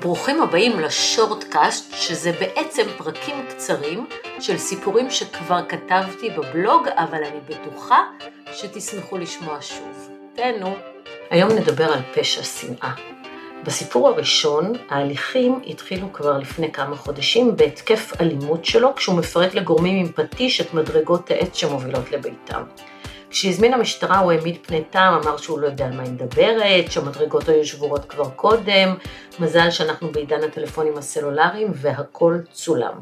ברוכים הבאים לשורטקאסט, שזה בעצם פרקים קצרים של סיפורים שכבר כתבתי בבלוג, אבל אני בטוחה שתשמחו לשמוע שוב. תהנו. היום נדבר על פשע שנאה. בסיפור הראשון, ההליכים התחילו כבר לפני כמה חודשים בהתקף אלימות שלו, כשהוא מפרק לגורמים עם פטיש את מדרגות העץ שמובילות לביתם. כשהזמין המשטרה הוא העמיד פני טעם, אמר שהוא לא יודע על מה היא מדברת, שהמדרגות היו שבורות כבר קודם, מזל שאנחנו בעידן הטלפונים הסלולריים והכל צולם.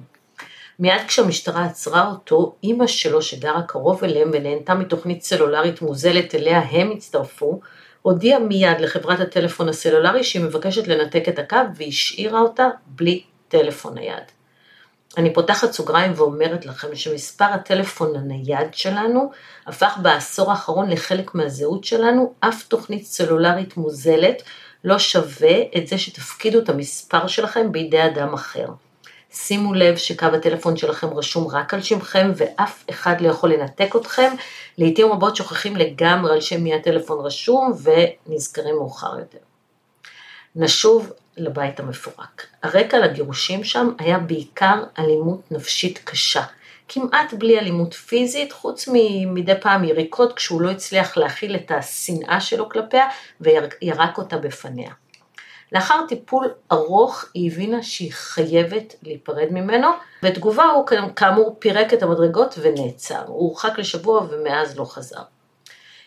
מיד כשהמשטרה עצרה אותו, אימא שלו שגרה קרוב אליהם ונהנתה מתוכנית סלולרית מוזלת אליה הם הצטרפו, הודיעה מיד לחברת הטלפון הסלולרי שהיא מבקשת לנתק את הקו והשאירה אותה בלי טלפון נייד. אני פותחת סוגריים ואומרת לכם שמספר הטלפון הנייד שלנו הפך בעשור האחרון לחלק מהזהות שלנו, אף תוכנית סלולרית מוזלת לא שווה את זה שתפקידו את המספר שלכם בידי אדם אחר. שימו לב שקו הטלפון שלכם רשום רק על שמכם ואף אחד לא יכול לנתק אתכם. לעיתים רבות שוכחים לגמרי על שם מי הטלפון רשום ונזכרים מאוחר יותר. נשוב לבית המפורק. הרקע לגירושים שם היה בעיקר אלימות נפשית קשה. כמעט בלי אלימות פיזית, חוץ ממדי פעם יריקות כשהוא לא הצליח להכיל את השנאה שלו כלפיה וירק אותה בפניה. לאחר טיפול ארוך היא הבינה שהיא חייבת להיפרד ממנו, בתגובה הוא כאמור פירק את המדרגות ונעצר. הוא הורחק לשבוע ומאז לא חזר.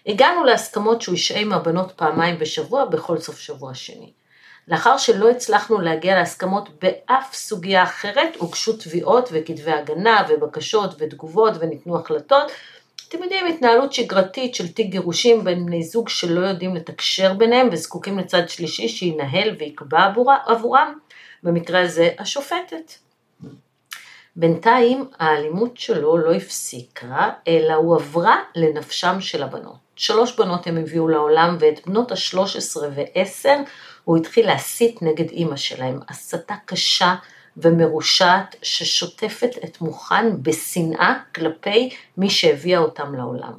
הגענו להסכמות שהוא ישהה עם הבנות פעמיים בשבוע בכל סוף שבוע שני. לאחר שלא הצלחנו להגיע להסכמות באף סוגיה אחרת, הוגשו תביעות וכתבי הגנה ובקשות ותגובות וניתנו החלטות. אתם יודעים, התנהלות שגרתית של תיק גירושים בין בני זוג שלא יודעים לתקשר ביניהם וזקוקים לצד שלישי שינהל ויקבע עבורם, במקרה הזה השופטת. בינתיים האלימות שלו לא הפסיקה, אלא הועברה לנפשם של הבנות. שלוש בנות הם הביאו לעולם ואת בנות ה-13 ו-10 הוא התחיל להסית נגד אימא שלהם, הסתה קשה ומרושעת ששוטפת את מוחן בשנאה כלפי מי שהביאה אותם לעולם.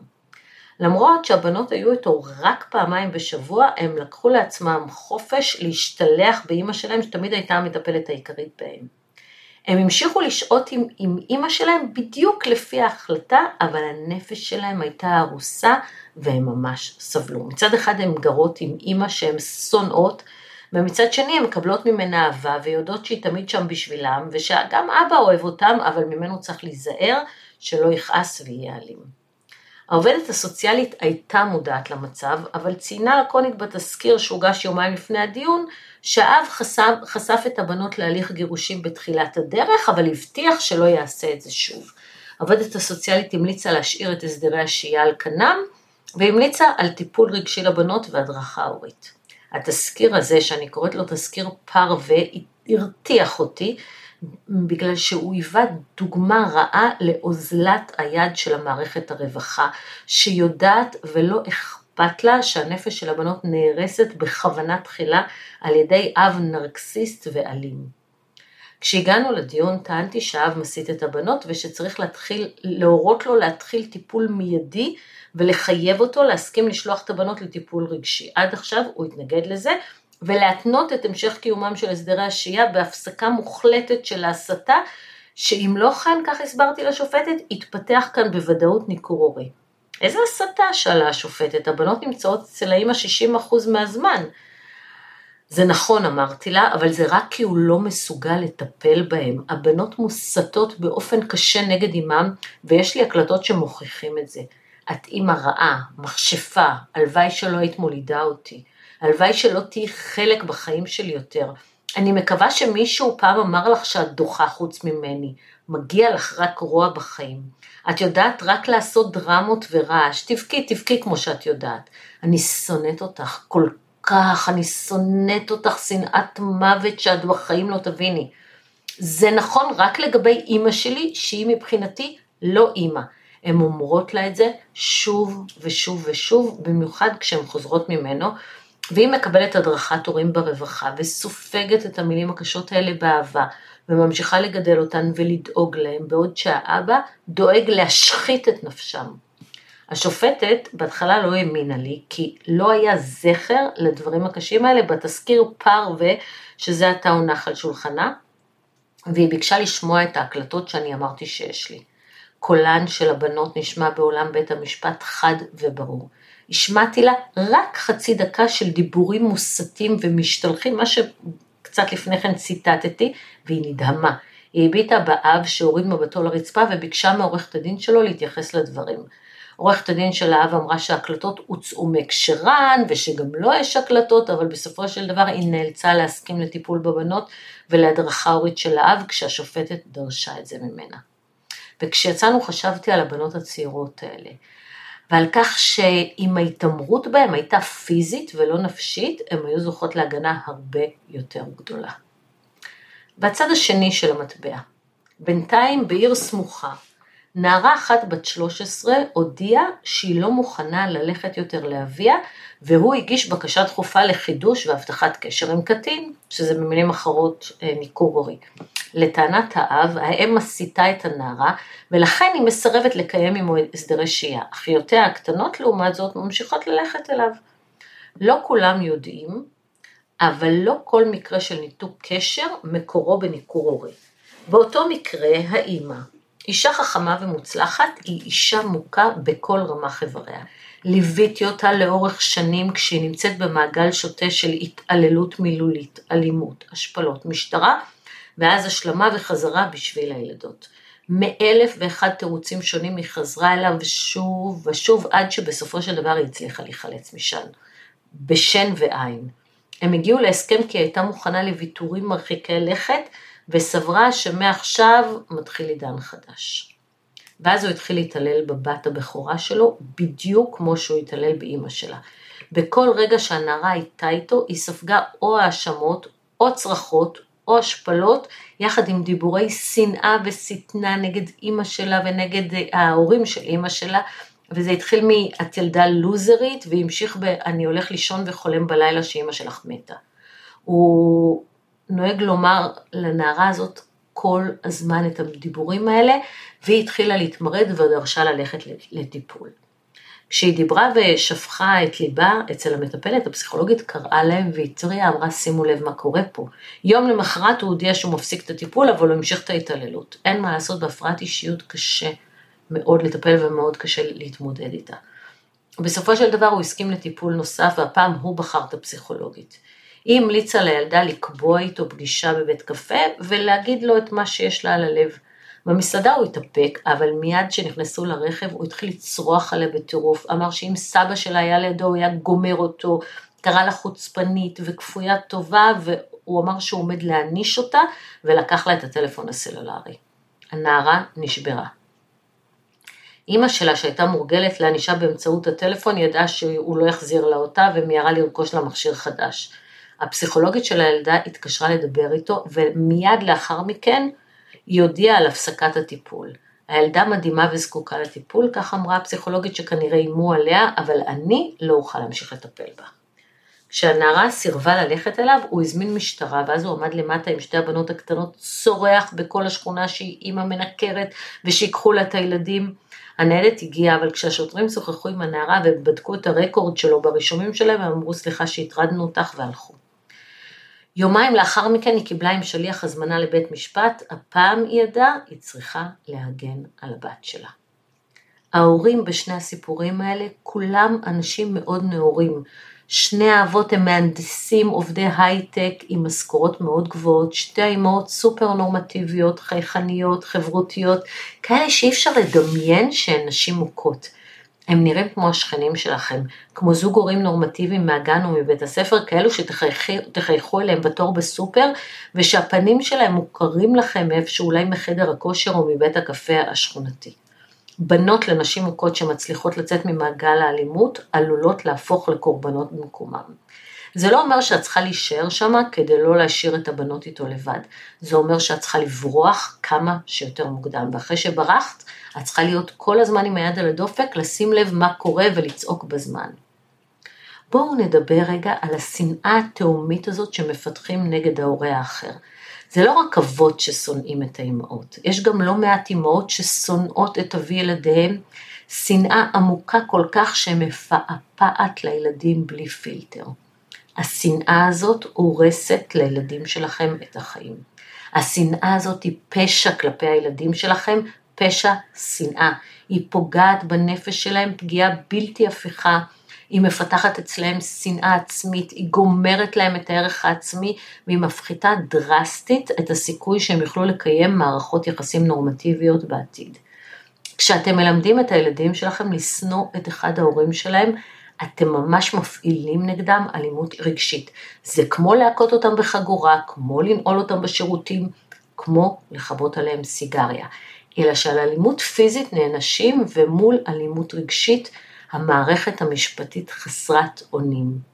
למרות שהבנות היו איתו רק פעמיים בשבוע, הם לקחו לעצמם חופש להשתלח באימא שלהם, שתמיד הייתה המטפלת העיקרית בהם. הם המשיכו לשהות עם, עם אימא שלהם בדיוק לפי ההחלטה, אבל הנפש שלהם הייתה ארוסה והם ממש סבלו. מצד אחד הן גרות עם אימא שהן שונאות, ומצד שני הן מקבלות ממנה אהבה ויודעות שהיא תמיד שם בשבילם, ושגם אבא אוהב אותם, אבל ממנו צריך להיזהר שלא יכעס ויהיה אלים. העובדת הסוציאלית הייתה מודעת למצב, אבל ציינה לקונית בתזכיר שהוגש יומיים לפני הדיון, שהאב חשף, חשף את הבנות להליך גירושים בתחילת הדרך, אבל הבטיח שלא יעשה את זה שוב. העובדת הסוציאלית המליצה להשאיר את הסדרי השהייה על כנם, והמליצה על טיפול רגשי לבנות והדרכה הורית. התזכיר הזה, שאני קוראת לו תזכיר פרווה, הרתיח אותי, בגלל שהוא היווה דוגמה רעה לאוזלת היד של המערכת הרווחה, שיודעת ולא אכפת לה שהנפש של הבנות נהרסת בכוונה תחילה על ידי אב נרקסיסט ואלים. כשהגענו לדיון טענתי שהאב מסית את הבנות ושצריך להתחיל, להורות לו להתחיל טיפול מיידי ולחייב אותו להסכים לשלוח את הבנות לטיפול רגשי. עד עכשיו הוא התנגד לזה ולהתנות את המשך קיומם של הסדרי השהייה בהפסקה מוחלטת של ההסתה, שאם לא כן, כך הסברתי לשופטת, יתפתח כאן בוודאות ניכור הורי. איזה הסתה? שאלה השופטת, הבנות נמצאות אצל האמא 60% מהזמן. זה נכון, אמרתי לה, אבל זה רק כי הוא לא מסוגל לטפל בהם. הבנות מוסתות באופן קשה נגד אמם, ויש לי הקלטות שמוכיחים את זה. את אימא רעה, מכשפה, הלוואי שלא היית מולידה אותי. הלוואי שלא תהיי חלק בחיים שלי יותר. אני מקווה שמישהו פעם אמר לך שאת דוחה חוץ ממני. מגיע לך רק רוע בחיים. את יודעת רק לעשות דרמות ורעש. תבכי, תבכי כמו שאת יודעת. אני שונאת אותך כל כך, אני שונאת אותך שנאת מוות שאת בחיים לא תביני. זה נכון רק לגבי אימא שלי, שהיא מבחינתי לא אימא. הן אומרות לה את זה שוב ושוב ושוב, במיוחד כשהן חוזרות ממנו, והיא מקבלת הדרכת הורים ברווחה וסופגת את המילים הקשות האלה באהבה וממשיכה לגדל אותן ולדאוג להם, בעוד שהאבא דואג להשחית את נפשם. השופטת בהתחלה לא האמינה לי, כי לא היה זכר לדברים הקשים האלה בתזכיר פרווה, שזה עתה הונח על שולחנה, והיא ביקשה לשמוע את ההקלטות שאני אמרתי שיש לי. קולן של הבנות נשמע בעולם בית המשפט חד וברור. השמעתי לה רק חצי דקה של דיבורים מוסתים ומשתלחים, מה שקצת לפני כן ציטטתי, והיא נדהמה. היא הביטה באב שהוריד מבטו לרצפה וביקשה מעורכת הדין שלו להתייחס לדברים. עורכת הדין של האב אמרה שההקלטות הוצאו מהקשרן ושגם לא יש הקלטות, אבל בסופו של דבר היא נאלצה להסכים לטיפול בבנות ולהדרכה הורית של האב כשהשופטת דרשה את זה ממנה. וכשיצאנו חשבתי על הבנות הצעירות האלה, ועל כך שאם ההתעמרות בהן הייתה פיזית ולא נפשית, הן היו זוכות להגנה הרבה יותר גדולה. בצד השני של המטבע, בינתיים בעיר סמוכה, נערה אחת בת 13 הודיעה שהיא לא מוכנה ללכת יותר לאביה, והוא הגיש בקשה דחופה לחידוש והבטחת קשר עם קטין, שזה במילים אחרות אה, ניכור הורי. לטענת האב, האם מסיתה את הנערה, ולכן היא מסרבת לקיים עמו הסדרי שהייה. אחיותיה הקטנות לעומת זאת ממשיכות ללכת אליו. לא כולם יודעים, אבל לא כל מקרה של ניתוק קשר מקורו בניכור הורי. באותו מקרה, האימא, אישה חכמה ומוצלחת היא אישה מוכה בכל רמ"ח איבריה. ליוויתי אותה לאורך שנים כשהיא נמצאת במעגל שוטה של התעללות מילולית, אלימות, השפלות, משטרה, ואז השלמה וחזרה בשביל הילדות. מאלף ואחד תירוצים שונים היא חזרה אליו שוב ושוב עד שבסופו של דבר היא הצליחה להיחלץ משם, בשן ועין. הם הגיעו להסכם כי היא הייתה מוכנה לוויתורים מרחיקי לכת וסברה שמעכשיו מתחיל עידן חדש. ואז הוא התחיל להתעלל בבת הבכורה שלו, בדיוק כמו שהוא התעלל באימא שלה. בכל רגע שהנערה הייתה איתו, היא ספגה או האשמות, או צרחות, או השפלות, יחד עם דיבורי שנאה ושטנה נגד אימא שלה ונגד ההורים של אימא שלה, וזה התחיל מ"את ילדה לוזרית" והמשיך ב "אני הולך לישון וחולם בלילה שאימא שלך מתה". הוא נוהג לומר לנערה הזאת כל הזמן את הדיבורים האלה, והיא התחילה להתמרד ודרשה ללכת לטיפול. כשהיא דיברה ושפכה את ליבה אצל המטפלת, הפסיכולוגית קראה להם והתריעה, אמרה שימו לב מה קורה פה. יום למחרת הוא הודיע שהוא מפסיק את הטיפול, אבל הוא המשיך את ההתעללות. אין מה לעשות, בהפרעת אישיות קשה מאוד לטפל ומאוד קשה להתמודד איתה. בסופו של דבר הוא הסכים לטיפול נוסף, והפעם הוא בחר את הפסיכולוגית. היא המליצה לילדה לקבוע איתו פגישה בבית קפה ולהגיד לו את מה שיש לה על הלב. במסעדה הוא התאפק, אבל מיד כשנכנסו לרכב הוא התחיל לצרוח עליה בטירוף, אמר שאם סבא שלה היה לידו הוא היה גומר אותו, קרא לה חוצפנית וכפוית טובה, והוא אמר שהוא עומד להעניש אותה, ולקח לה את הטלפון הסלולרי. הנערה נשברה. אימא שלה שהייתה מורגלת לענישה באמצעות הטלפון ידעה שהוא לא יחזיר לה אותה ומיהרה לרכוש לה מכשיר חדש. הפסיכולוגית של הילדה התקשרה לדבר איתו ומיד לאחר מכן היא הודיעה על הפסקת הטיפול. הילדה מדהימה וזקוקה לטיפול, כך אמרה הפסיכולוגית שכנראה איימו עליה, אבל אני לא אוכל להמשיך לטפל בה. כשהנערה סירבה ללכת אליו, הוא הזמין משטרה, ואז הוא עמד למטה עם שתי הבנות הקטנות, צורח בכל השכונה שהיא אימא מנקרת, ושיקחו לה את הילדים. הניידת הגיעה, אבל כשהשוטרים שוחחו עם הנערה ובדקו את הרקורד שלו ברישומים שלהם, הם אמרו סליחה שהטרדנו אותך והלכו. יומיים לאחר מכן היא קיבלה עם שליח הזמנה לבית משפט, הפעם היא ידעה, היא צריכה להגן על הבת שלה. ההורים בשני הסיפורים האלה, כולם אנשים מאוד נאורים. שני האבות הם מהנדסים, עובדי הייטק עם משכורות מאוד גבוהות, שתי האימהות סופר נורמטיביות, חייכניות, חברותיות, כאלה שאי אפשר לדמיין שהן נשים מוכות. הם נראים כמו השכנים שלכם, כמו זוג הורים נורמטיביים מהגן או מבית הספר, כאלו שתחייכו אליהם בתור בסופר, ושהפנים שלהם מוכרים לכם מאיפשהו אולי מחדר הכושר או מבית הקפה השכונתי. בנות לנשים מוכות שמצליחות לצאת ממעגל האלימות, עלולות להפוך לקורבנות במקומם. זה לא אומר שאת צריכה להישאר שמה כדי לא להשאיר את הבנות איתו לבד. זה אומר שאת צריכה לברוח כמה שיותר מוקדם, ואחרי שברחת, את צריכה להיות כל הזמן עם היד על הדופק, לשים לב מה קורה ולצעוק בזמן. בואו נדבר רגע על השנאה התהומית הזאת שמפתחים נגד ההורה האחר. זה לא רק אבות ששונאים את האימהות, יש גם לא מעט אימהות ששונאות את אבי ילדיהם, שנאה עמוקה כל כך שמפעפעת לילדים בלי פילטר. השנאה הזאת הורסת לילדים שלכם את החיים. השנאה הזאת היא פשע כלפי הילדים שלכם, פשע שנאה. היא פוגעת בנפש שלהם פגיעה בלתי הפיכה. היא מפתחת אצלהם שנאה עצמית, היא גומרת להם את הערך העצמי והיא מפחיתה דרסטית את הסיכוי שהם יוכלו לקיים מערכות יחסים נורמטיביות בעתיד. כשאתם מלמדים את הילדים שלכם לשנוא את אחד ההורים שלהם, אתם ממש מפעילים נגדם אלימות רגשית. זה כמו להכות אותם בחגורה, כמו לנעול אותם בשירותים, כמו לכבות עליהם סיגריה. אלא שעל אלימות פיזית נענשים ומול אלימות רגשית המערכת המשפטית חסרת אונים.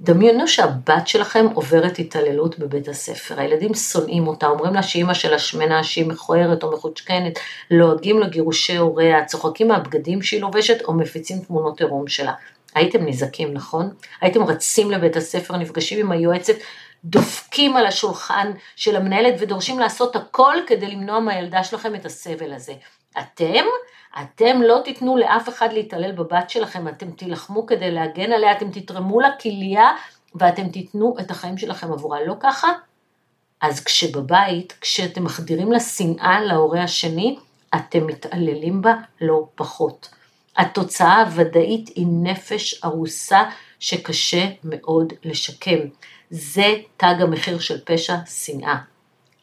דמיינו שהבת שלכם עוברת התעללות בבית הספר, הילדים שונאים אותה, אומרים לה שאימא שלה שמנה, שהיא מכוערת או מחוצ'קנת, לועגים לגירושי הוריה, צוחקים מהבגדים שהיא לובשת או מפיצים תמונות עירום שלה. הייתם נזקים, נכון? הייתם רצים לבית הספר, נפגשים עם היועצת, דופקים על השולחן של המנהלת ודורשים לעשות הכל כדי למנוע מהילדה שלכם את הסבל הזה. אתם, אתם לא תיתנו לאף אחד להתעלל בבת שלכם, אתם תילחמו כדי להגן עליה, אתם תתרמו לה כליה ואתם תיתנו את החיים שלכם עבורה. לא ככה? אז כשבבית, כשאתם מחדירים לה שנאה להורה השני, אתם מתעללים בה לא פחות. התוצאה הוודאית היא נפש ארוסה שקשה מאוד לשקם. זה תג המחיר של פשע שנאה.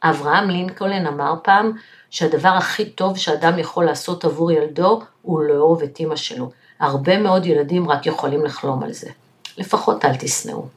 אברהם לינקולן אמר פעם שהדבר הכי טוב שאדם יכול לעשות עבור ילדו הוא לאהוב את אימא שלו. הרבה מאוד ילדים רק יכולים לחלום על זה. לפחות אל תשנאו.